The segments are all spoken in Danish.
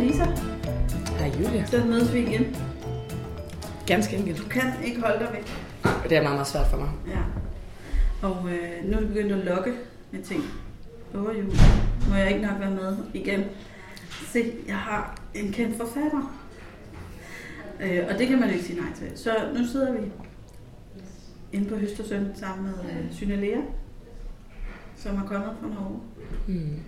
Lisa. Hej Julia. Så mødes vi igen. Ganske enkelt. Du kan ikke holde dig væk. Det er meget, meget svært for mig. Ja. Og øh, nu er vi begyndt at lokke med ting. Åh oh, jul. Må jeg ikke nok være med igen. Se, jeg har en kendt forfatter. Øh, og det kan man ikke sige nej til. Så nu sidder vi inde på Høstersøn sammen med øh, Syne Lea, som er kommet fra Norge. Mm.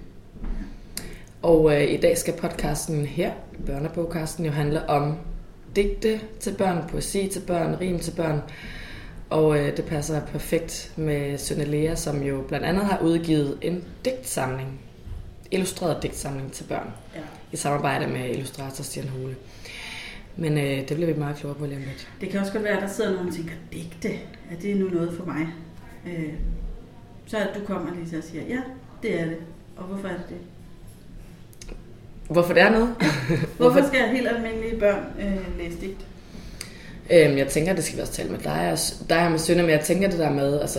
Og øh, i dag skal podcasten her, børnebogkasten, jo handle om digte til børn, poesi til børn, rim til børn. Og øh, det passer perfekt med Sønne Lea, som jo blandt andet har udgivet en digtsamling, illustreret digtsamling til børn, Ja. i samarbejde med illustrator Stian Hole. Men øh, det bliver vi meget klogere på lige om lidt. Det kan også godt være, at der sidder nogen og tænker, digte, er det nu noget for mig? Øh, så at du kommer lige og siger, ja, det er det. Og hvorfor er det det? Hvorfor det er noget? Hvorfor skal helt almindelige børn øh, læse digt? Øhm, jeg tænker, det skal vi også tale med dig, og dig med Sønne, men jeg tænker det der med, altså,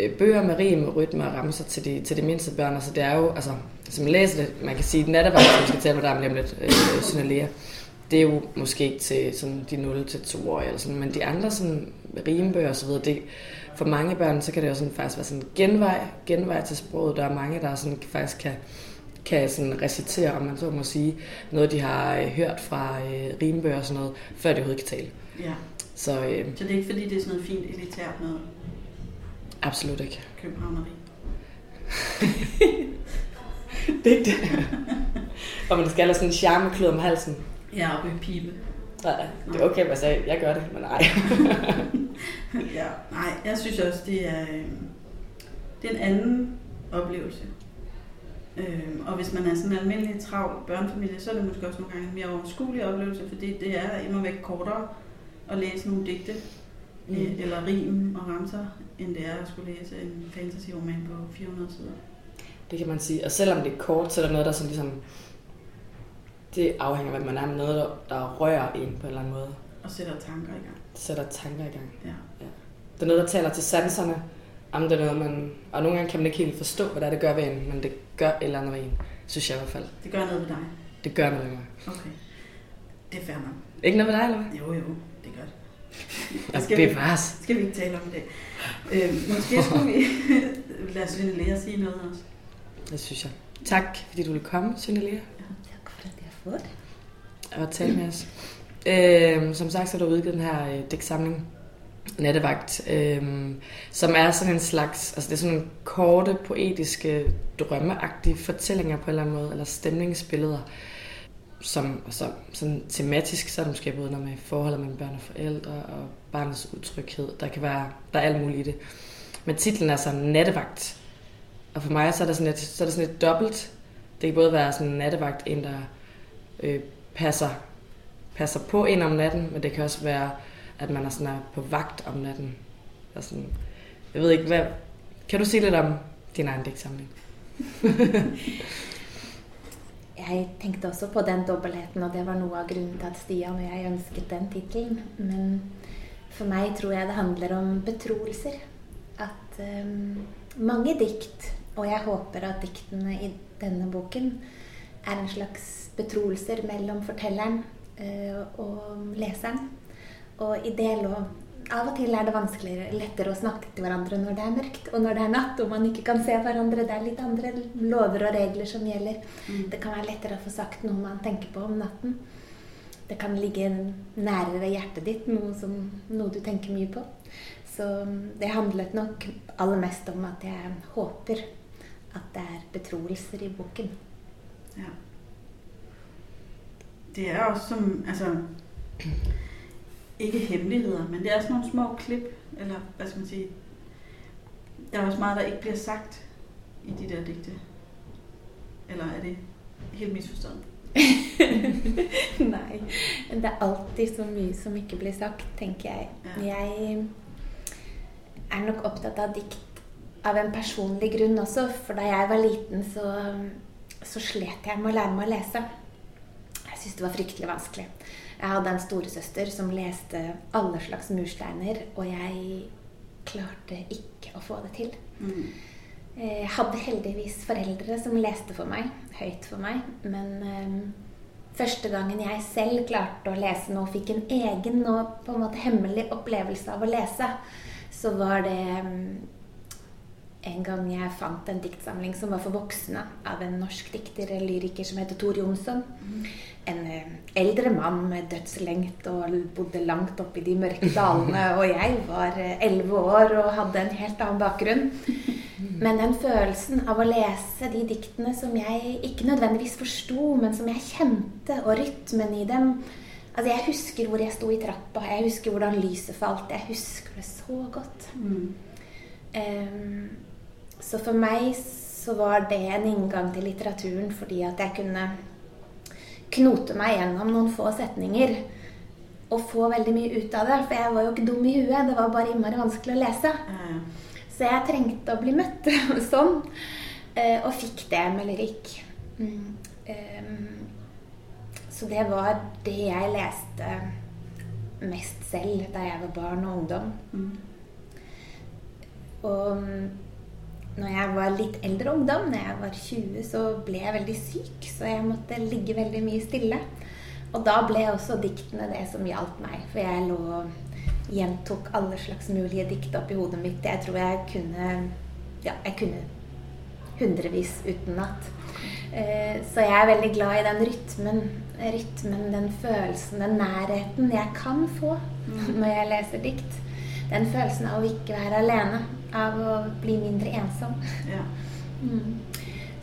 øh, bøger med rim, rytme og ramser til de, til de mindste børn, altså det er jo, altså, som man læser det, man kan sige, nattevagt, som vi skal tale med dig om lige om lidt, øh, Sønne Lea, det er jo måske til sådan de 0 til 2 år eller sådan, men de andre sådan rimebøger og så videre, det, for mange børn, så kan det jo sådan faktisk være sådan genvej, genvej til sproget. Der er mange, der sådan faktisk kan, kan sådan recitere, om man så må sige, noget, de har øh, hørt fra øh, rimebøger og sådan noget, før de overhovedet kan tale. Ja. Så øh, Så det er ikke fordi, det er sådan noget fint elitært noget absolut ikke. københavneri. Det er ikke det. og man skal have sådan en charmeklud om halsen. Ja, oppe i pibe. Nej, det er okay, hvis jeg, jeg gør det, men nej. ja, nej, jeg synes også, det er, øh, det er en anden oplevelse. Øh, og hvis man er sådan en almindelig travl børnefamilie, så er det måske også nogle gange en mere overskuelig oplevelse, fordi det er imod væk kortere at læse nogle digte, Mm. mm. eller rim og ramser, end det er at skulle læse en fantasy-roman på 400 sider. det kan man sige. Og selvom det er kort, så er der noget, der sådan ligesom... Det afhænger af, hvad man er med noget, der, der rører en på en eller anden måde. Og sætter tanker i gang. Det sætter tanker i gang. Ja. Det er noget, der taler til sanserne. Om det er noget, man... Og nogle gange kan man ikke helt forstå, hvad det er, det gør ved en, men det gør et eller andet ved en. Synes jeg i hvert fald. Det gør noget ved dig. Det gør noget ved mig. Okay. Det er fair nok. Ikke noget ved dig, eller hvad? Jo, jo, det gør det. Og skal vi- bevares. skal vi ikke tale om det. Øh, måske skulle vi lade Svende Lea sige noget også. Det synes jeg. Tak, fordi du ville komme, Sønne Lea. Tak for at jeg får det. og tale med os. Øh, som sagt, så har du udgivet den her øh, digtsamling, Nattevagt, øh, som er sådan en slags, altså det er sådan en korte, poetiske, drømmeagtige fortællinger på en eller anden måde, eller stemningsbilleder, som altså, sådan tematisk, så er det måske både noget med forholdet mellem børn og forældre, og barnets utryghed, der kan være, der er alt muligt i det. Men titlen er så Nattevagt, og for mig så er det sådan et, så er det sådan et dobbelt. Det kan både være sådan en nattevagt, en der øh, passer, passer på en om natten, men det kan også være, at man er, sådan er på vagt om natten. Og sådan, jeg ved ikke, hvad, kan du sige lidt om din egen digtsamling? Jeg tænkte også på den dobbeltheten, og det var noget av grunden til at Stian og jeg ønskede den titlen. Men for mig tror jeg det handler om betroelser. At um, mange dikt, og jeg håber, at diktene i denne boken er en slags betroelser mellem fortælleren eh, øh, og læseren. Og i det lå Av og til er det vanskeligere, lettere å snakke til hverandre når det er mørkt, og når det er natt og man ikke kan se hverandre. Det er litt andre lover og regler som gjelder. Mm. Det kan være lettere å få sagt noe man tenker på om natten. Det kan ligge nærere hjertet ditt, noe, som, noe du tenker mye på. Så det handlet nok aller mest om at jeg håper at det er betroelser i boken. Ja. Det er også som, altså, ikke hemmeligheder, men det er sådan nogle små klip, eller hvad skal man sige, der er også meget, der ikke bliver sagt i de der digte. Eller er det helt misforstået? Nei. Det er alltid så mye som ikke blir sagt, tenker jeg. Ja. Jeg er nok opptatt av dikt av en personlig grunn også. For da jeg var liten, så, så slet jeg med å lære meg å lese. Jeg syntes det var fryktelig vanskelig. Jeg hadde en storesøster som leste alle slags mursteiner, og jeg klarte ikke å få det til. Mm. Jeg hadde heldigvis foreldre som leste for meg, høyt for meg, men eh, første gangen jeg selv klarte å lese noe, fikk en egen og på en måte hemmelig opplevelse av å lese, så var det mm, en gang jeg fant en diktsamling som var for voksne, av en norsk dikter eller lyriker som heter Tor Jonsson. En eh, eldre mann med dødslengt og bodde langt oppe i de mørke dalene. Og jeg var eh, elleve år og hadde en helt annen bakgrunn. Men den følelsen av å lese de diktene som jeg ikke nødvendigvis forsto, men som jeg kjente, og rytmen i dem Altså, jeg husker hvor jeg sto i trappa, jeg husker hvordan lyset falt. Jeg husker det så godt. Mm. Um, så for meg så var det en inngang til litteraturen fordi at jeg kunne knote meg gjennom noen få setninger og få veldig mye ut av det. For jeg var jo ikke dum i huet. Det var bare innmari vanskelig å lese. Ja. Så jeg trengte å bli møtt sånn. eh, Og fikk det med lyrikk. Mm. Ehm, Så det var det jeg leste mest selv da jeg var barn og ungdom. Mm. Og mm, når jeg var litt eldre ungdom, når jeg var 20, så ble jeg veldig syk. Så jeg måtte ligge veldig mye stille. Og da ble også diktene det som hjalp meg. For jeg lå og gjentok alle slags mulige dikt oppi hodet mitt. Jeg tror jeg kunne Ja, jeg kunne hundrevis utenat. Eh, Så jeg er veldig glad i den rytmen, rytmen, den følelsen, den nærheten jeg kan få når jeg leser dikt. Den følelsen av å ikke være alene, av å bli mindre ensom. ja. Mm.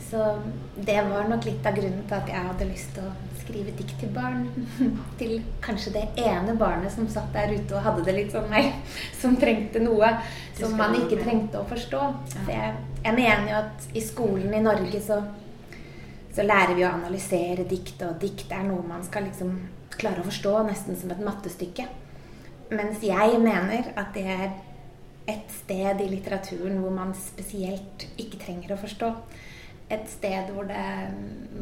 Så det var nok litt av grunnen til at jeg hadde lyst til å skrive dikt til barn. Til kanskje det ene barnet som satt der ute og hadde det litt som meg. Som trengte noe som man ikke trengte å forstå. For jeg, jeg mener jo at i skolen i Norge så, så lærer vi å analysere dikt, og dikt er noe man skal liksom klare å forstå, nesten som et mattestykke. Mens jeg mener at det er et sted i litteraturen hvor man spesielt ikke trenger å forstå. Et sted hvor det,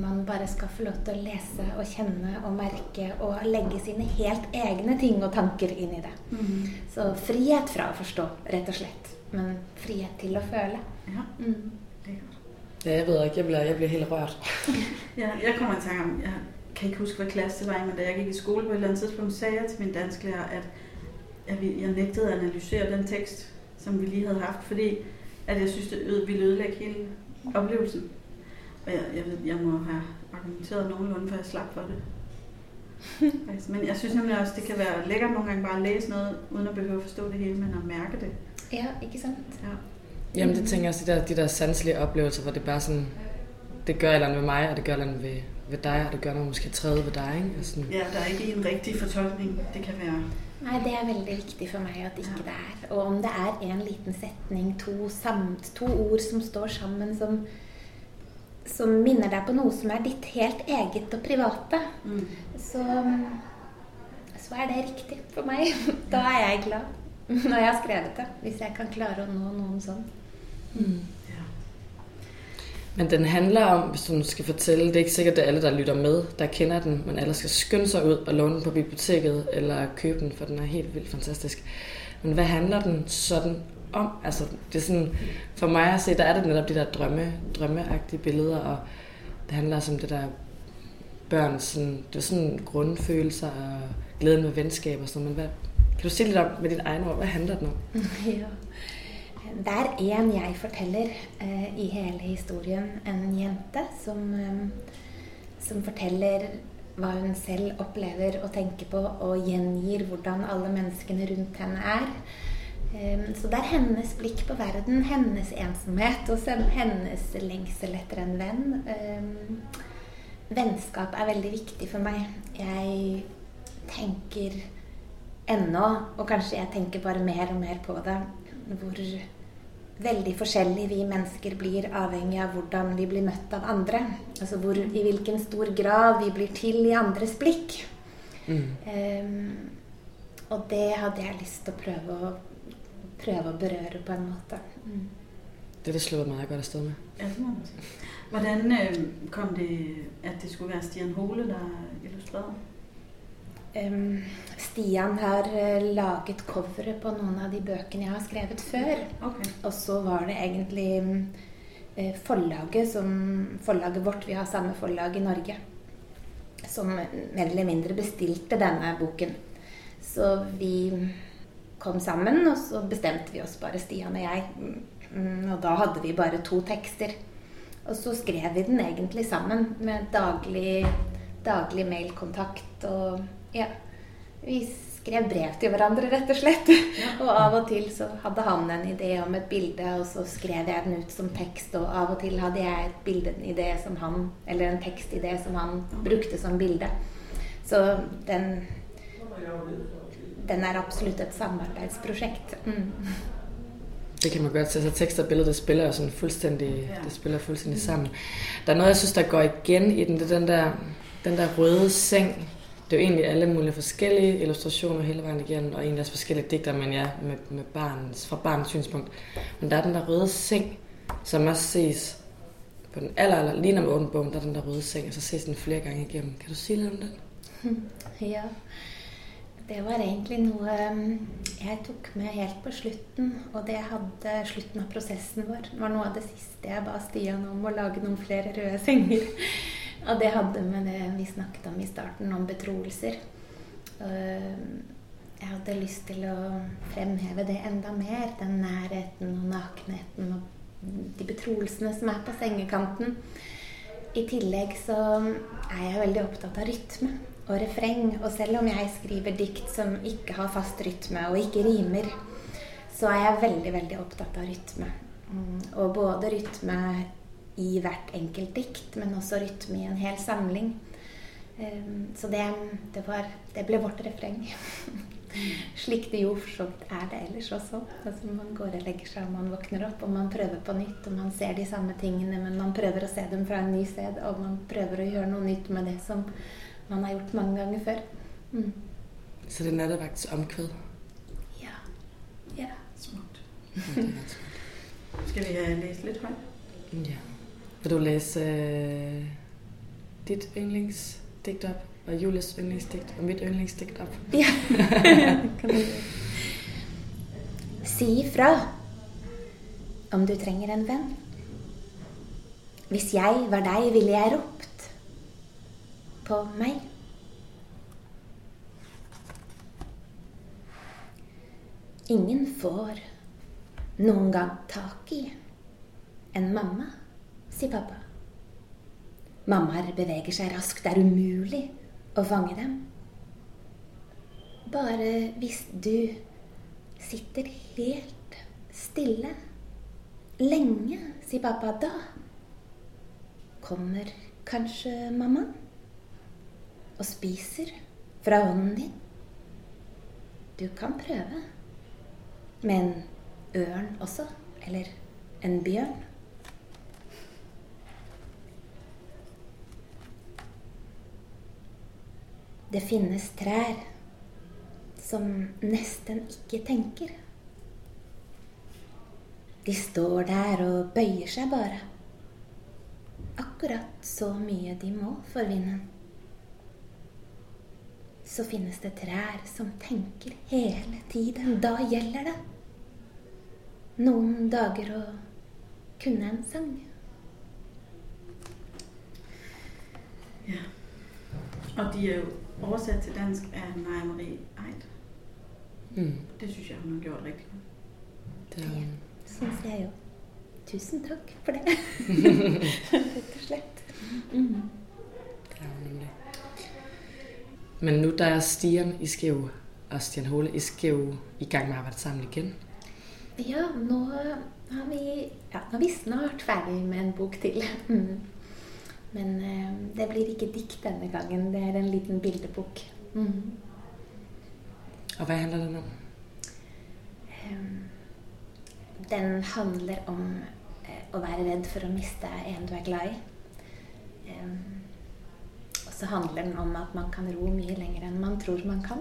man bare skal få lov til å lese og kjenne og merke og legge sine helt egne ting og tanker inn i det. Mm. Så frihet fra å forstå, rett og slett. Men frihet til å føle. ja. Mm. Det er godt. Ja, jeg ved ikke, jeg bliver, jeg bliver helt rørt. Ja, jeg kommer i tanke om, jeg kan ikke huske, hvad klasse det var i, men da jeg gik i skole på et eller andet tidspunkt, sagde jeg til min dansklærer, at jeg, jeg nægtede at analysere den tekst, som vi lige havde haft, fordi at jeg synes, det øde, ville ødelægge hele oplevelsen. Og jeg, jeg, ved, jeg må have argumenteret nogenlunde, for jeg slap for det. Faktisk. Men jeg synes nemlig også, det kan være lækkert nogle gange bare at læse noget, uden at behøve at forstå det hele, men at mærke det. Ja, ikke sant? Ja. Jamen det tænker jeg også, de der, de der sanselige oplevelser, hvor det bare sådan, det gør et eller andet ved mig, og det gør et eller andet ved, ved dig, og det gør noget måske tredje ved dig, ikke? Og sådan, ja, der er ikke en rigtig fortolkning. Det kan være... Nei, det er veldig viktig for meg at ikke det er. Og om det er en liten setning, to, sam, to ord som står sammen, som, som minner deg på noe som er ditt helt eget og private, Mm. så, så er det riktig for meg. Da er jeg glad når jeg har skrevet det. Hvis jeg kan klare å nå noen sånn. Ja. Men den handler om, hvis du skal fortælle, det er ikke sikkert, det er alle, der lytter med, der kender den, men alle skal skynde sig ud og låne den på biblioteket eller købe den, for den er helt vildt fantastisk. Men hvad handler den sådan om? Altså, det er sådan, for mig at se, der er det netop de der drømme, drømmeagtige billeder, og det handler også om det der børn, sådan, det er sådan grundfølelser og glæden ved venskab og sådan noget. Men hvad, kan du sige lidt om med dit egen ord, hvad handler den om? Ja. Det er én jeg forteller eh, i hele historien. En jente som, eh, som forteller hva hun selv opplever og tenker på, og gjengir hvordan alle menneskene rundt henne er. Eh, så det er hennes blikk på verden, hennes ensomhet og sen- hennes lengsel etter en venn. Eh, vennskap er veldig viktig for meg. Jeg tenker ennå, og kanskje jeg tenker bare mer og mer på det, hvor veldig forskjellig vi mennesker blir avhengig av hvordan vi blir møtt av andre. Altså hvor, i hvilken stor grad vi blir til i andres blikk. Mm. Ehm, og det hadde jeg lyst til å prøve å, prøve å berøre på en måte. Mm. Det er det slået meget godt afsted med. Ja, det må man sige. Hvordan øh, kom det, at det skulle være Stian Hole, der illustrerede? Ehm, Stian har eh, laget coveret på noen av de bøkene jeg har skrevet før. Okay. Og så var det egentlig eh, forlaget som Forlaget vårt, vi har samme forlag i Norge. som mer eller mindre bestilte denne boken. Så vi kom sammen, og så bestemte vi oss bare, Stian og jeg. Mm, og da hadde vi bare to tekster. Og så skrev vi den egentlig sammen med daglig, daglig mailkontakt. Og ja, vi skrev brev til hverandre, rett og slett. Og av og til så hadde han en idé om et bilde, og så skrev jeg den ut som tekst. Og av og til hadde jeg et bilde, en idé som han, eller en tekstidé som han brukte som bilde. Så den, den er absolutt et samarbeidsprosjekt. Mm. Det kan man godt se. Så tekst og billede, det spiller jo sådan fuldstændig, det spiller fuldstændig sammen. Der er noget, jeg synes, der går igen i den. Det er den der, den der røde seng. Det er jo egentlig alle mulige forskellige illustrationer hele vejen igennem, og egentlig også forskellige digter, men ja, med, med barns, fra barnets synspunkt. Men der er den der røde seng, som også ses på den aller, aller lige når man bogen, der er den der røde seng, og så ses den flere gange igennem. Kan du sige lidt om den? Ja. Det var egentlig noe um, jeg tok med helt på slutten. Og det hadde slutten av prosessen vår. Det var noe av det siste jeg ba Stian om å lage noen flere røde senger. Og det hadde med det eh, vi snakket om i starten, om betroelser. Eh, jeg hadde lyst til å fremheve det enda mer. Den nærheten og nakenheten og de betroelsene som er på sengekanten. I tillegg så er jeg veldig opptatt av rytme og refreng. Og selv om jeg skriver dikt som ikke har fast rytme og ikke rimer, så er jeg veldig, veldig opptatt av rytme. Mm, og både rytme i hvert enkelt dikt, men også rytme i en hel samling. Ehm, så det, det, var, det ble vårt refreng. Slik det jo for så vidt er det ellers også. Altså man går og legger seg, og man våkner opp, og man prøver på nytt. Og man ser de samme tingene, men man prøver å se dem fra en ny sted. Og man prøver å gjøre noe nytt med det som man har gjort mange ganger før. Mm. Så det er nattevagts omkvæd? Ja. ja. Smukt. Skal vi uh, læse lidt højt? Ja. Vil du læse uh, dit yndlingsdigt op, og Julies yndlingsdigt, og mit yndlingsdigt op? Ja, kan du Si ifra om du trenger en venn. Hvis jeg var deg, ville jeg ropt på meg. Ingen får noen gang tak i en mamma, sier pappa. Mammaer beveger seg raskt. Det er umulig å fange dem. Bare hvis du sitter helt stille lenge, sier pappa, da kommer kanskje mamma og spiser fra hånden din. Du kan prøve. Med en ørn også. Eller en bjørn. Det finnes trær som nesten ikke tenker. De står der og bøyer seg bare. Akkurat så mye de må for vinden så finnes det trær som tenker hele tiden. Da gjelder det. Noen dager å kunne en sang. Ja. Og de er jo oversat til dansk av Maja Marie Eid. Mm. Det syns jeg hun har gjort riktig godt. Det ja, syns jeg jo. Tusen takk for det. Rett og slett. Mm. Det er nemlig. Men nu der er Stian Iskev og Stian Hole Iskev i gang med å arbeide sammen igjen. Ja, nå har vi, ja, nå er vi snart ferdig med en bok til. Mm. Men uh, det blir ikke dikt denne gangen. Det er en liten bildebok. Mm. Og hva handler den om? Um, den handler om uh, å være redd for å miste en du er glad i. Um, så handler den om at man kan ro mye lenger enn man tror man kan.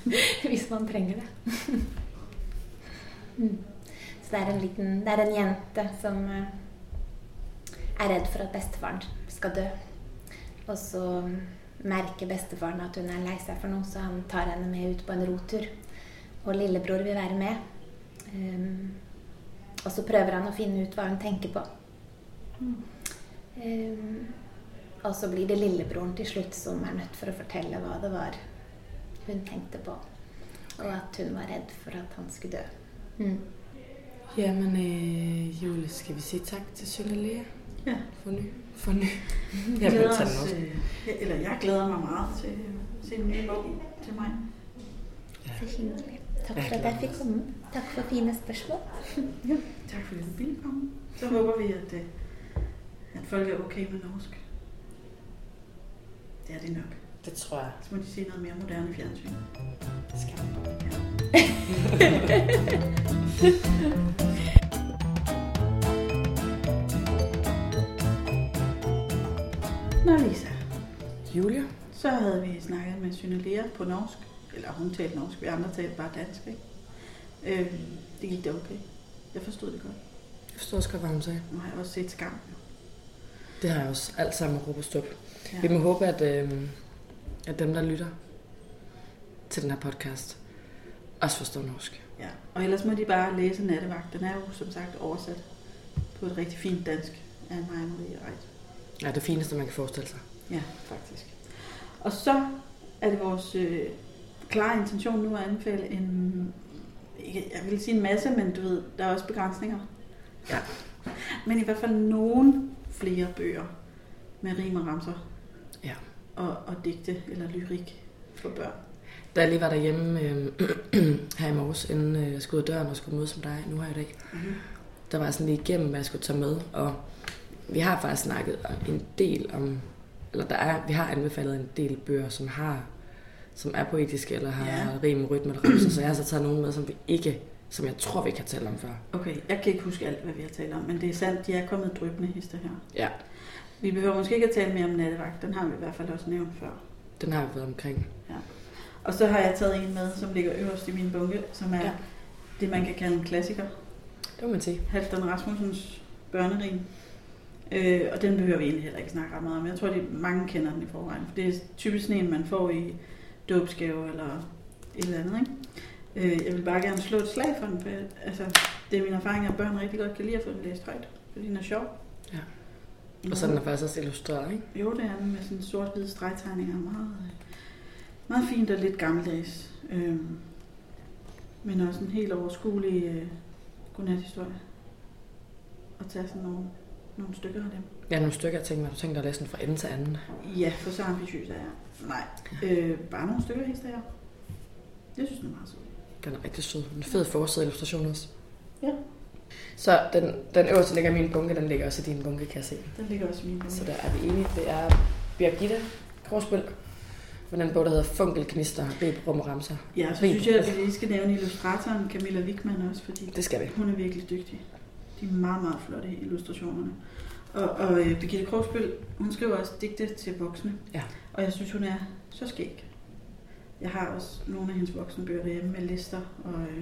Hvis man trenger det. mm. Så det er en liten Det er en jente som eh, er redd for at bestefaren skal dø. Og så merker bestefaren at hun er lei seg for noe, så han tar henne med ut på en rotur. Og lillebror vil være med. Um, og så prøver han å finne ut hva hun tenker på. Um, Og så blir det lillebroren til slutt som er nødt for å fortelle hva det var hun tenkte på. Og at hun var redd for at han skulle dø. Mm. Jamen, øh, Julie, skal vi sige tak til Sønne Lea Ja. for ny? For ny. Vi Jeg glæder os, øh, eller jeg glæder mig meget til at se en ny bog til mig. Så hyggelig. Takk for at jeg fikk komme. Takk for fine spørsmål. Ja, tak fordi du ville komme. Så håber vi, at, øh, at folk er okay med norsk. Det er det nok. Det tror jeg. Så må de se noget mere moderne fjernsyn. Det skal man. Nå Lisa, Julia? så havde vi snakket med Synne Lea på norsk. Eller hun talte norsk, vi andre talte bare dansk, ikke? Øh, det gik da okay. Jeg forstod det godt. Jeg forstår også godt, hvad hun sagde. Nu har jeg også set skam. Det har jeg også alt sammen råb og stop. Ja. Vi må håbe, at, øh, at dem, der lytter til den her podcast, også forstår norsk. Ja, og ellers må de bare læse Nattevagt. Den er jo som sagt oversat på et rigtig fint dansk af Maja Marie Reit. Ja, det fineste, man kan forestille sig. Ja, faktisk. Og så er det vores øh, klare intention nu at anbefale en, jeg vil sige en masse, men du ved, der er også begrænsninger. Ja. Men i hvert fald nogen flere bøger med rim og ramser Ja. og, og digte eller lyrik for børn. Da jeg lige var derhjemme øh, her i morges, inden øh, jeg skulle ud af døren og skulle mødes med dig nu her i dag, Mm-hmm. der var jeg sådan lige igennem, hvad jeg skulle tage med. Og vi har faktisk snakket en del om, eller der er, vi har anbefalet en del bøger, som har som er poetiske, eller har Ja. ja. rim, rytme eller ramser. Så jeg har så taget nogle med, som vi ikke, som jeg tror, vi kan tale om før. Okay, jeg kan ikke huske alt, hvad vi har talt om, men det er sandt, de er kommet drøbende hister her. Ja, Vi behøver måske ikke at tale mere om nattevagt, den har vi i hvert fald også nævnt før. den har vi været omkring. Og så har jeg taget en med, som ligger øverst i min bunke, som er ja. Ja. det, man kan kalde en klassiker. Det må man sige. Halvdan Rasmussens børnerim. Øh, og den behøver vi egentlig heller ikke snakke ret meget om. Jeg tror, at mange kender den i forvejen. For det er typisk sådan en, man får i dåbsgave eller et eller andet. Ikke? Øh, jeg vil bare gerne slå et slag for den. For jeg, altså, det er min erfaring, at børn rigtig godt kan lide at få den læst højt. Fordi den er sjov. Ja. Og så er den er faktisk også illustreret, ikke? Jo, det er den med sådan sort-hvide stregtegninger. Meget, øh, meget fint og lidt gammeldags. Øhm, men også en helt overskuelig øh, godnathistorie. Og tage sådan nogle, nogle stykker af dem. Ja, nogle stykker, jeg tænkte mig, du tænkte at læse den fra ende til anden. Ja, for så ambitiøs er jeg. Nej, øh, bare nogle stykker hister jeg. Det synes jeg er meget sødt. Den er rigtig sød. En fed forside illustration også. Ja. Så den, den øverste ligger i min bunke, den ligger også i din bunke, kan jeg se. Den ligger også i min bunke. Så der er vi enige. Det er Birgitte Krogsbøl med den bog, der hedder Funkelknister, Rib, Rum og Ramser. Ja, så Rib. synes jeg, at vi lige skal nævne illustratoren Camilla Wigman også, fordi Det skal vi. Hun er virkelig dygtig. De er meget, meget flotte illustrationerne. Og, og øh, Birgitte Krogsbøl, hun skriver også digte til voksne. Ja. Og jeg synes, hun er så skæg. Jeg har også nogle af hendes voksne bøger derhjemme med lister og øh,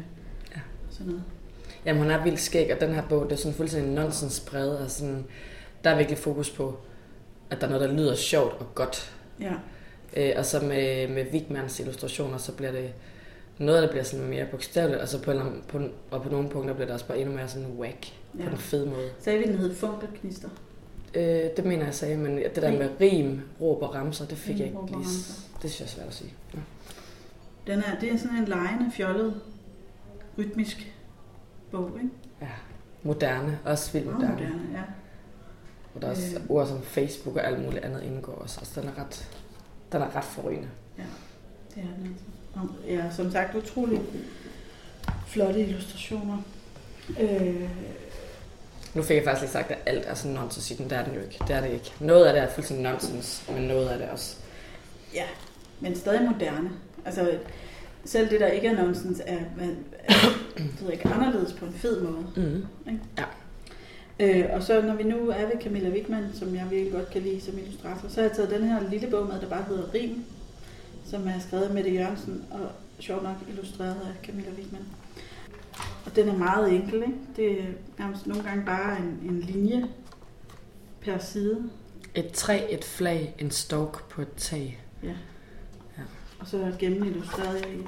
Ja. sådan noget. Jamen, hun er vildt skæg, og den her bog, det er sådan fuldstændig nonsensbredt, og sådan, der er virkelig fokus på, at der er noget, der lyder sjovt og godt. Ja, Øh, og så med, med Wigmans illustrationer, så bliver det noget, det bliver sådan mere bogstaveligt, og så på, en, på, og på nogle punkter bliver det også bare endnu mere sådan whack, ja. på en fed måde. Sagde vi, den hed Funkelknister? Øh, det mener jeg sagde, men det der med rim, råb og ramser, det fik Rim, jeg ikke og lige. Det synes jeg er svært at sige. Ja. Den er, det er sådan en lejende, fjollet, rytmisk bog, ikke? ja. Moderne, også vildt moderne. moderne, ja. Og der er også Øh. ord som Facebook og alt muligt andet indgår også. Altså, den er ret, den er ret forrygende. Ja, det er den altså. Og, ja, som sagt, utrolig flotte illustrationer. Øh, Nu fik jeg faktisk lige sagt, at alt er sådan nonsens i den. Det er den jo ikke. Det er det ikke. Noget af det er fuldstændig nonsens, men noget af det også. Ja, men stadig moderne. Altså, selv det, der ikke er nonsens, er, er, er ikke, anderledes på en fed måde. Mm. Øh, og så når vi nu er ved Camilla Wigman, som jeg virkelig godt kan lide som illustrator, så har jeg taget den her lille bog med, der bare hedder Rim, som er skrevet af Mette Jørgensen og sjovt nok illustreret af Camilla Wigman. Og den er meget enkel, ikke? Det er nærmest nogle gange bare en, en linje per side. Et træ, et flag, en stork på et tag. Og så gennemillustreret i,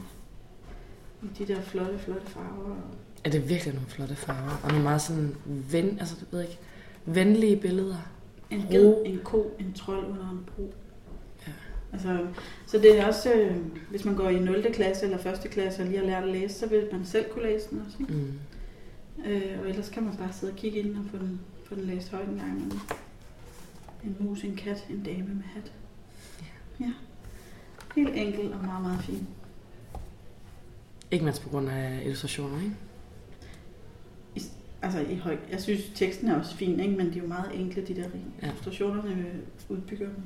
i de der flotte, flotte farver. Er det virkelig nogle flotte farver? Og nogle meget sådan ven, altså, jeg ved ikke, venlige billeder. En ged, en ko, en trold under en bro. Ja. Altså, så det er også, øh, hvis man går i 0. klasse eller 1. klasse og lige har lært at læse, så vil man selv kunne læse den også. Ikke? Mm. Øh, og ellers kan man bare sidde og kigge ind og få den, få den læst højt en gang. imellem. En mus, en kat, en dame med hat. Ja. Helt enkel og meget, meget fin. Ikke mindst på grund af illustrationer, ikke? Altså, i høj, jeg synes, teksten er også fin, ikke? men de er jo meget enkle, de der. Ja. Illustrationerne øh, udbygger dem.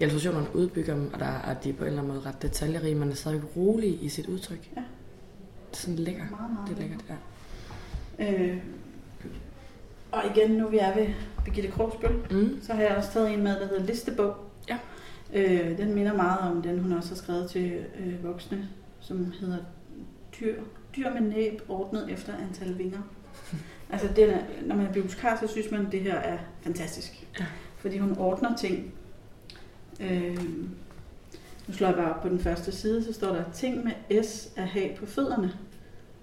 Illustrationerne udbygger dem, og der er de på en eller anden måde ret detaljerige, men er stadig rolig i sit udtryk. Ja. Det er sådan lækker. Meget, meget Det er lækkert, ja. Øh, og igen, nu vi er ved Birgitte Krogsbøl, Mm. så har jeg også taget en med, der hedder Listebog. Ja. Øh, den minder meget om den, hun også har skrevet til øh, voksne, som hedder Dyr, dyr med næb ordnet efter antal vinger. altså, den er, når man er bibliotekar, så synes man, at det her er fantastisk. Ja. Fordi hun ordner ting. Øh, nu slår jeg bare op på den første side, så står der ting med S at have på fødderne.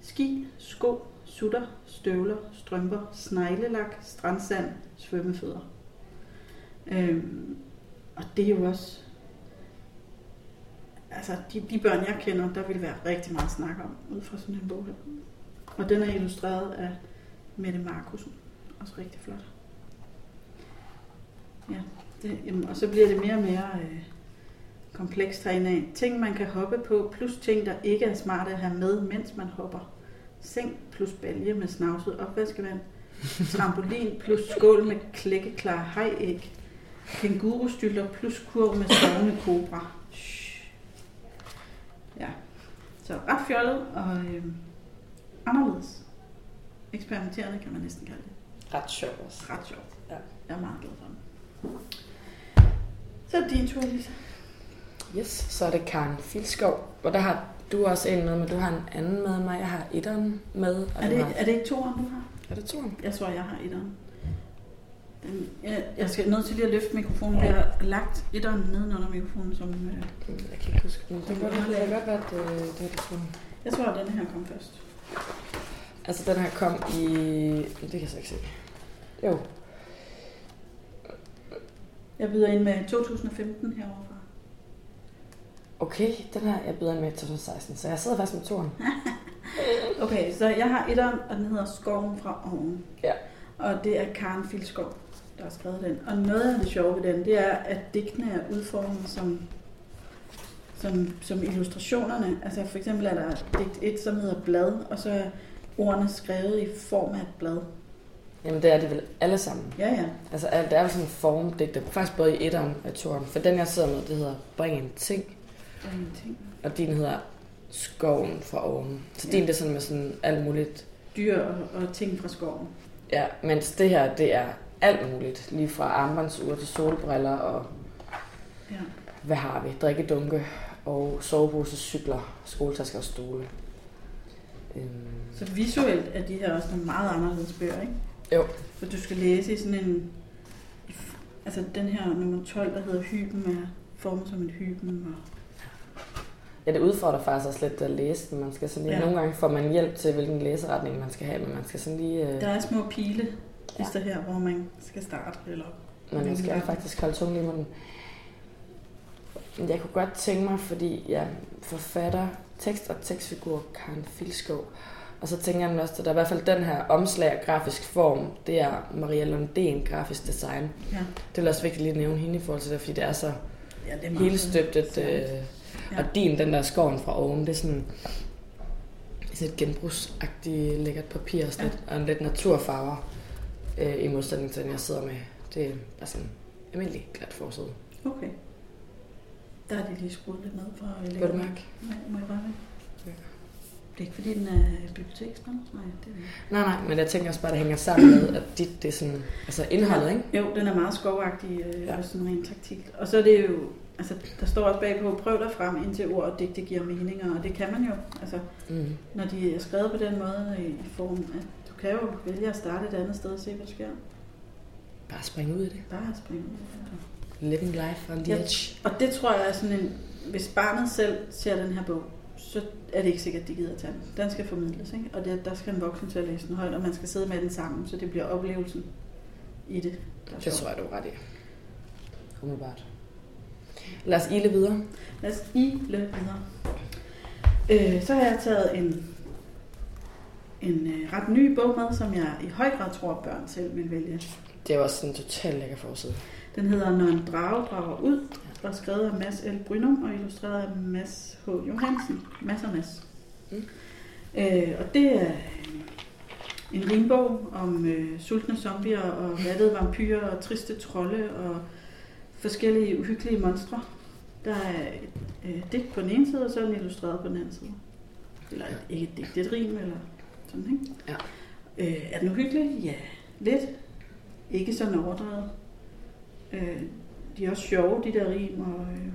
Ski, sko, sutter, støvler, strømper, sneglelak, strandsand, svømmefødder. Øhm, og det er jo også... Altså, de, de børn, jeg kender, der vil være rigtig meget snak om, ud fra sådan en bog her. Og den er illustreret af Mette Markusen. Også rigtig flot. Ja, det, jamen, og så bliver det mere og mere øh, komplekst herinde af. Ting, man kan hoppe på, plus ting, der ikke er smarte at have med, mens man hopper. Seng plus balje med snavset opvaskevand. Trampolin plus skål med klækkeklar hajæg. Kængurustylter plus kurv med sovende kobra. Ja, så ret fjollet og øh, anderledes. Eksperimenterende kan man næsten kalde det. Ret sjovt også. Ret sjovt. Ja. Jeg er meget glad for den. Så er det din tur, Lisa. Yes, så er det Karen Filskov. Og der har du også en med, men du har en anden med mig. Jeg har etteren med. Og Er det, har, er det ikke toeren, du har? er det toeren? Jeg tror, jeg har etteren. Den, jeg, jeg skal nødt til lige at løfte mikrofonen. Jeg har lagt etteren nedenunder mikrofonen, som... Øh, Jeg kan ikke huske den. Det kan godt, det være, at øh, det, det er det toeren. jeg tror, at denne her kom først. Altså, den her kom i... Det kan jeg så ikke se. Jo, Jeg byder ind med 2015 herovre fra. okay, den her jeg byder ind med i 2016, så jeg sidder faktisk med toeren. Okay, så jeg har etteren, og den hedder Skoven fra oven. Ja. Og det er Karen Filskov, der har skrevet den. Og noget af det sjove ved den, det er, at digtene er udformet som, som, som illustrationerne. Altså for eksempel er der digt 1, som hedder blad, og så er ordene skrevet i form af et blad. Jamen, det er de vel alle sammen. Ja, ja. Altså, alt- det er jo sådan en formdigte. Faktisk både i etteren og toeren. For den, jeg sidder med, det hedder Bring en ting. Der er ingenting. Og din hedder Skoven fra oven. Så Ja. din det er sådan med sådan alt muligt. Dyr og, og ting fra skoven. Ja, mens det her, det er alt muligt. Lige fra armbåndsure til solbriller og Ja. hvad har vi? Drikkedunke og sovepose, cykler, skoletasker og stole. Øhm, Så visuelt er de her også nogle meget anderledes bøger, ikke? Jo. For du skal læse i sådan en... Altså den her nummer 12, der hedder Hyben, er formet som en hyben. Og, Ja, det udfordrer faktisk også lidt at læse den. Man skal sådan lige, Ja. Nogle gange får man hjælp til, hvilken læseretning man skal have, men man skal sådan lige... Øh, der er små pile, Ja. ja. her, hvor man skal starte. Eller, Men jeg skal faktisk holde tungen i munden. Jeg kunne godt tænke mig, fordi jeg forfatter tekst og tekstfigur Karen Filskov. Og så tænker jeg også, at der er i hvert fald den her omslag og grafisk form, det er Maria Lundén, grafisk design. Ja. Det er også vigtigt lige at nævne hende i forhold til det, fordi det er så Ja, det er hele støbtet. Øh, Ja. Og din, den der skoven fra oven, det er sådan sådan et genbrugsagtigt lækkert papir og, sådan Ja. lidt, og en lidt naturfarver øh, i modsætning til den, jeg sidder med. Det er bare sådan almindelig glat forside. Okay. Der er de lige skruet lidt ned for at Kan du mærke? Nej, må jeg bare med? Det er ikke fordi, den er biblioteksband? Nej, det er. Nej, nej, men jeg tænker også bare, at det hænger sammen med, at dit, det er sådan, altså indholdet, ikke? Jo, den er meget skovagtig, øh, Ja. sådan rent taktilt. Og så er det jo, altså der står også bagpå, prøv dig frem indtil ord og digte giver meninger, og det kan man jo. Altså, Mm. når de er skrevet på den måde i form, at du kan jo vælge at starte et andet sted og se, hvad der sker. Bare springe ud i det. Bare springe ud. Living life on the Ja. edge. Og det tror jeg er sådan en, hvis barnet selv ser den her bog, så er det ikke sikkert, at de gider at tage den. Den skal formidles, ikke? Og det, der skal en voksen til at læse den højt, og man skal sidde med den sammen, så det bliver oplevelsen i det. der er Det tror jeg, du er ret i. Umiddelbart. Lad os ile videre. Lad os ile videre. Øh, så har jeg taget en, en øh, ret ny bog med, som jeg i høj grad tror, børn selv vil vælge. Det er jo også en total lækker forside. Den hedder Når en drage drager ud, og skrevet af Mads L. Brynum og illustreret af Mads H. Johansen. Mads og Mads. Mm. Øh, og det er en rinbog om øh, sultne zombier og vattede vampyrer og triste trolde og forskellige uhyggelige monstre. Der er et øh, digt på den ene side, og så er den illustreret på den anden side. Eller ikke et digt, det er et rim, eller sådan, ikke? Ja. Øh, er den uhyggelig? Ja, lidt. Ikke sådan overdrevet. Øh, de er også sjove, de der rim, og, øh,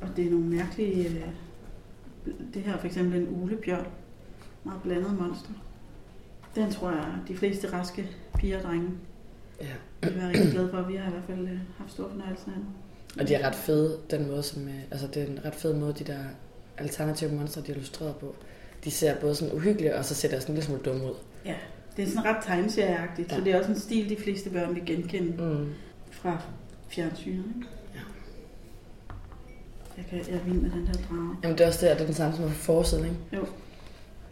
og det er nogle mærkelige... Øh, det her er for eksempel en ulebjørn. Meget blandet monster. Den tror jeg, de fleste raske piger og drenge Ja. vil være rigtig glade for. Vi har i hvert fald øh, haft stor fornøjelse af den. Og de er ret fede, den måde, som, øh, altså det er en ret fed måde, de der alternative monstre, de er illustreret på. De ser både sådan uhyggelige, og så ser de også en lille smule dumme ud. Ja, det er sådan ret tegneserieagtigt. Ja. så det er også en stil, de fleste børn vil genkende Mm. Fra fjernsynet. Ikke? Ja. Jeg, kan, jeg er vild med den her drage. Jamen det er også det, det er den samme som er forsiden, ikke? Jo.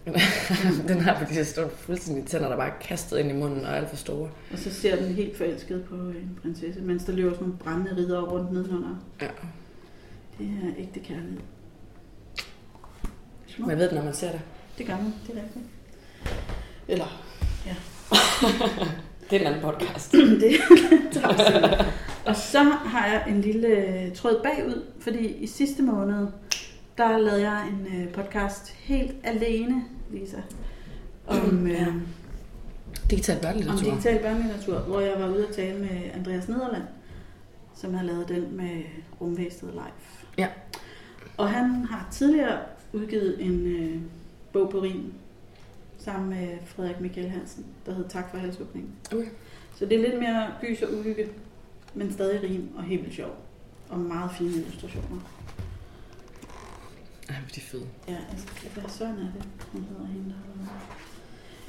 den har de her store fuldstændig tænder, der bare er kastet ind i munden og er alt for store. Og så ser den helt forelsket på en prinsesse, mens der løber sådan nogle brændende ridder rundt nedenunder. Ja. Det er ægte kærlighed. Smukt. Man ved det, når man ser det. Det gør man, det er rigtigt. Eller? Ja. det er en anden podcast. det. Og så har jeg en lille øh, tråd bagud, fordi i sidste måned, der lavede jeg en øh, podcast helt alene, Lisa, om, Ja. øh, Digital om børnelitteratur. digital børnelitteratur, hvor jeg var ude at tale med Andreas Nederland, som har lavet den med Rumvæstet Live. Ja. Og han har tidligere udgivet en øh, bog på rim sammen med Frederik Michael Hansen, der hed Tak for halshugningen. Okay. Så det er lidt mere gys og uhygge, men stadig rim og helt sjov. Og meget fine illustrationer. Ej, hvor de fede. Ja, altså, hvad søren er det? Hun hedder hende, der det.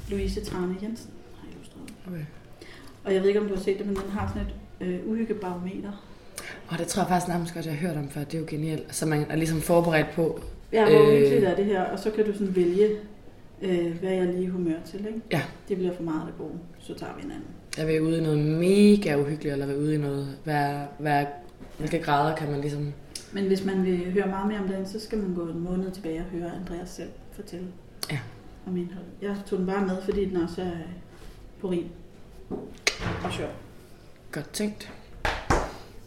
Louise Trane Jensen har illustreret. Okay. Og jeg ved ikke, om du har set det, men den har sådan et øh, uhyggebarometer. Og det tror jeg faktisk nærmest godt, jeg har hørt om før. Det er jo genialt. Så man er ligesom forberedt på. Ja, hvor Øh. uhyggeligt er det her, og så kan du sådan vælge, øh, hvad jeg lige humør til, ikke? Ja. Det bliver for meget af det gode, så tager vi en anden. Jeg vil ude i noget mega uhyggeligt, eller vil ude i noget... Hvad, hvad, hvilke grader kan man ligesom... Men hvis man vil høre meget mere om den, så skal man gå en måned tilbage og høre Andreas selv fortælle Ja. om indholdet. Jeg tog den bare med, fordi den også er på rim og sjov. Godt tænkt.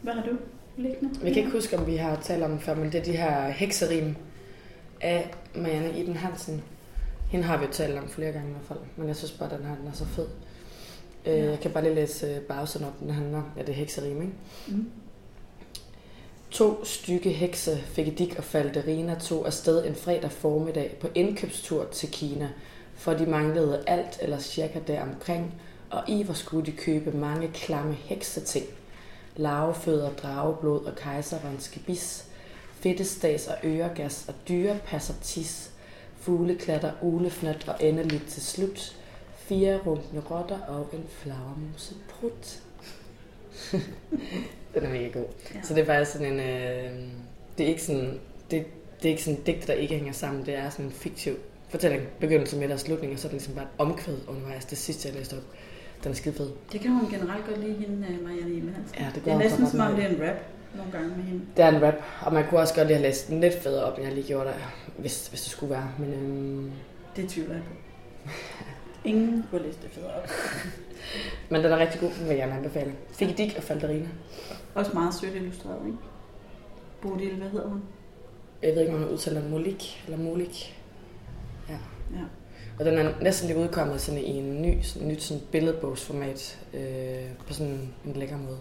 Hvad har du liggende? Jeg kan ikke huske, om vi har talt om før, men det er de her hekserim af Marianne Iben Hansen. Hende har vi jo talt om flere gange i hvert fald, men jeg synes bare, at den her den er så fed. Øh, Ja. Jeg kan bare lige læse øh, bagsiden op, den handler ja, det er hekserim, ikke? Mm. To stykke hekse, Figedik og Falderina, tog afsted en fredag formiddag på indkøbstur til Kina, for de manglede alt eller cirka deromkring, og i hvor skulle de købe mange klamme hekseting. Larvefødder, drageblod og kejserens gebis, fedtestas og øregas og dyrepasser tis, fugleklatter, ulefnat og endeligt til slut, fire runkne rotter og en flagermuse prut. Den er mega god. Ja. Så det er faktisk sådan en... Øh, det er ikke sådan... Det, det er ikke sådan en digt, der ikke hænger sammen. Det er sådan en fiktiv fortælling. Begyndelse, midt og slutning, og så er det ligesom bare et omkvæd undervejs. Det sidste, jeg læste op. Den er skide fed. Det kan hun generelt godt lide, hende øh, Marianne Iben Hansen. Ja, det Det gør er hun næsten som om det er en rap nogle gange med hende. Det er en rap, og man kunne også godt lige have læst den lidt federe op, end jeg lige gjorde der, hvis, hvis det skulle være. Men øhm, Det tvivler jeg på. Ingen kunne læse det federe op. men den er rigtig god, vil jeg gerne anbefale. Figedik og Falderina. Også meget sødt illustreret, ikke? Bodil, hvad hedder hun? Jeg ved ikke, om man udtaler Molik eller Molik. Ja. Ja. Og den er næsten lige udkommet sådan i en ny, sådan, nyt sådan billedbogsformat øh, på sådan en lækker måde.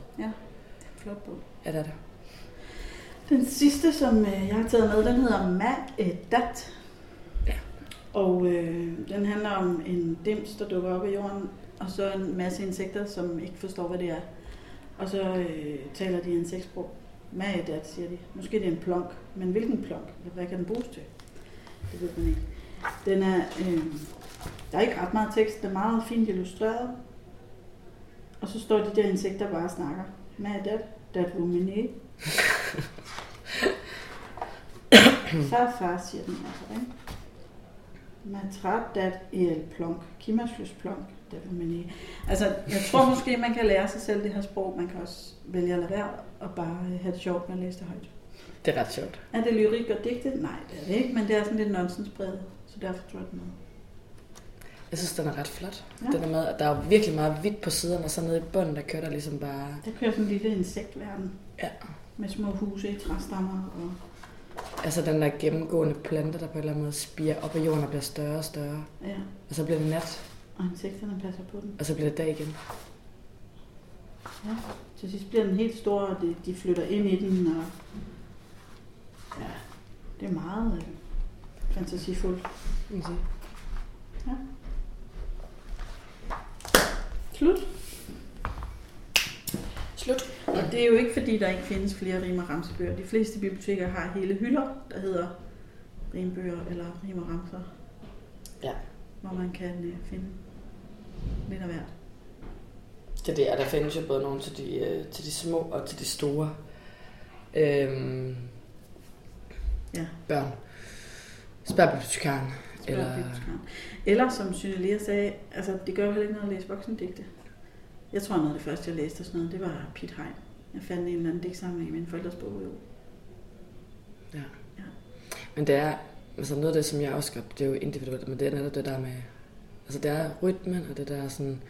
Flot bog. Er det. Den sidste, som øh, jeg har taget med, den hedder Ma'edat. Ja. Og øh, den handler om en dims, der dukker op i jorden, og så en masse insekter, som ikke forstår, hvad det er. Og så øh, taler de insektsprog. Ma'edat, siger de. Måske det er en plonk, men hvilken plonk? Hvad kan den bruges til? Det ved man ikke. Den er, øh, der er ikke ret meget tekst, den er meget fint illustreret. Og så står de der insekter bare og snakker. Madat, dat rumine. Far, siger den altså, ikke? Matrat, dat, el, plonk, kimasløs plonk, dat rumine. Altså, jeg tror måske, man kan lære sig selv det her sprog. Man kan også vælge at lade være og bare have det sjovt med at læse det højt. Det er ret sjovt. Er det lyrik og digte? Nej, det er det ikke, men det er sådan lidt nonsensbredet. Så derfor tror jeg, den med. Jeg synes, den er ret flot. Ja. Ja. Den er med, at der er virkelig meget hvidt på siderne, og så nede i bunden, der kører der ligesom bare... Der kører sådan en lille insektverden Ja. med små huse i træstammer. Og... Altså den der gennemgående plante, der på en eller anden måde spiger op af jorden og bliver større og større. Ja, Og så bliver det nat, og insekterne passer på den. og så bliver det dag igen. Ja. Til sidst bliver den helt stor, og de, de flytter ind i den. Og... Ja, det er meget øh, fantasifuldt. sige. Slut. Slut. Og det er jo ikke fordi, der ikke findes flere rim- og ramsebøger. De fleste biblioteker har hele hylder, der hedder rimbøger eller rim- og ramser. Ja. Hvor man kan øh, finde lidt af hvert. Det er det, og der findes jo både nogle til de, øh, til de små og til de store øhm, Ja. børn. Spørg bibliotekaren. Eller... Eller, som Synelia sagde, altså det gør jo heller ikke noget at læse voksendigte. Jeg tror noget af det første, jeg læste og sådan noget, det var Piet Hein. Jeg fandt en eller anden digtsamling i min forældres bog. Jo. ja. Ja. Men det er, altså noget af det, som jeg også godt, det er jo individuelt, men det er det der med, altså det er rytmen, og det der sådan,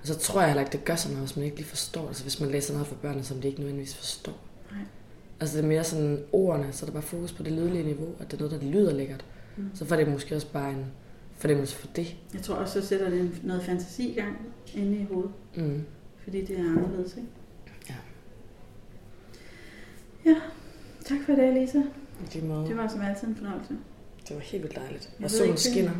og så tror jeg heller ikke, det gør så meget, hvis man ikke lige forstår, altså hvis man læser noget for børnene, som de ikke nødvendigvis forstår. Nej. Altså det er mere sådan ordene, så er der bare fokus på det lydlige niveau, at det er noget, der lyder lækkert. Mm. Så får det måske også bare en fornemmelse for det. Jeg tror også, så sætter det noget fantasi i gang inde i hovedet, Mm. fordi det er anderledes. Ikke? Ja. Ja, tak for i dag, Lisa. Lige måde. Det var som altid en fornøjelse. Det var helt vildt dejligt. Jeg Og solen ikke, skinner.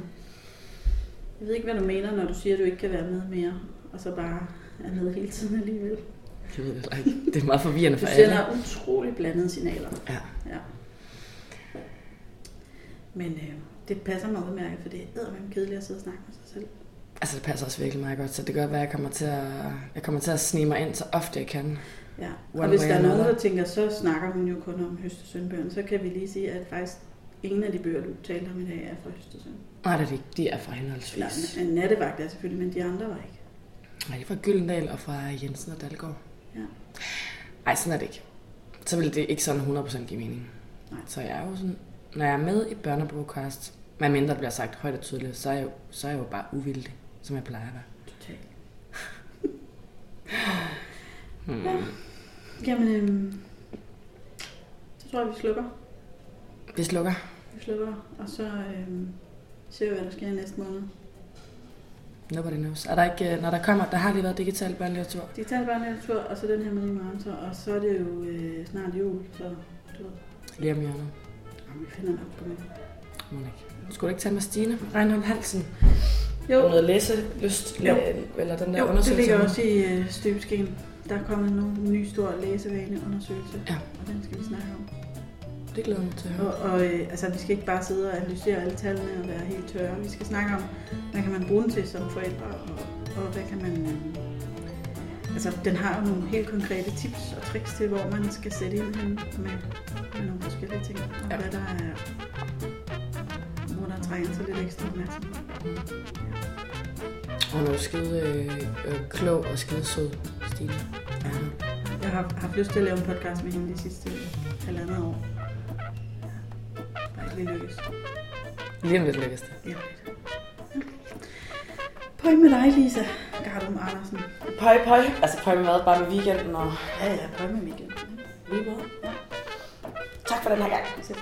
Jeg ved ikke, hvad du mener, når du siger, at du ikke kan være med mere, og så bare er med hele tiden alligevel. Jeg ved det heller ikke. Det er meget forvirrende Du for alle. sender utrolig blandede signaler. Ja. Ja. Men øh, det passer mig udmærket, for det er eddermame kedeligt at sidde og snakke med sig selv. Altså det passer også virkelig meget godt, så det kan godt være, at jeg kommer til at, jeg kommer til at snige mig ind så ofte jeg kan. Ja. One og hvis way der er nogen, der tænker, så snakker hun jo kun om Høstesønbøgerne, så kan vi lige sige, at faktisk ingen af de bøger, du talte om i dag, er fra Høstesøn. Nej, det er ikke. De er fra henholdsvis. Eller nattevagt er selvfølgelig, men de andre var ikke. Nej, de er fra Gyldendal og fra Jensen og Dalgaard. Ja. Nej, sådan er det ikke. Så vil det ikke sådan 100% give mening. Nej. Så jeg er jo sådan, når jeg er med i børnebogcast, med mindre det bliver sagt højt og tydeligt, så er jeg jo, så er jeg jo bare uvildig, som jeg plejer at være. Totalt. Hmm. Ja. Jamen, øhm, så tror jeg, vi slukker. Vi slukker. Vi slukker, og så øhm, ser vi, hvad der sker næste måned. Nobody knows. Er der ikke, øh, når der kommer, der har lige været digital børnelitteratur. Digital børnelitteratur, og så den her med Rimaranser, og så er det jo øh, snart jul, så du ved, Lige om hjørnet. Om vi finder nok på det. Må ikke. Skulle du ikke tale med Stine Reinhold Hansen? Jo, Om noget læselyst? Jo. Eller den der jo det undersøgelse? ligger også i øh, støbeskeen. Der er kommet en ny stor læsevaneundersøgelse, Ja. og den skal vi snakke om. Det glæder mig til at høre. Og, og øh, altså, vi skal ikke bare sidde og analysere alle tallene og være helt tørre. Vi skal snakke om, hvad kan man bruge den til som forældre, og, og hvad kan man... Øh, altså, den har jo nogle helt konkrete tips og tricks til, hvor man skal sætte ind med, med nogle forskellige ting. Og Ja. ja. hvad der er... Hvor der trænger til lidt ekstra opmærksomhed. Hun er jo skide øh, øh, klog og skide sød, Stine. Ja. Jeg har haft lyst til at lave en podcast med hende de sidste halvandet år. Bare ikke lige lykkes. Lige om lidt lykkes det. Ja. Pøj med dig, Lisa Gardum Andersen. Pøj, pøj. Altså pøj med hvad? Bare med weekenden og Ja, ja, pøj med weekenden. lige måde. Tak for den her gang. Selv.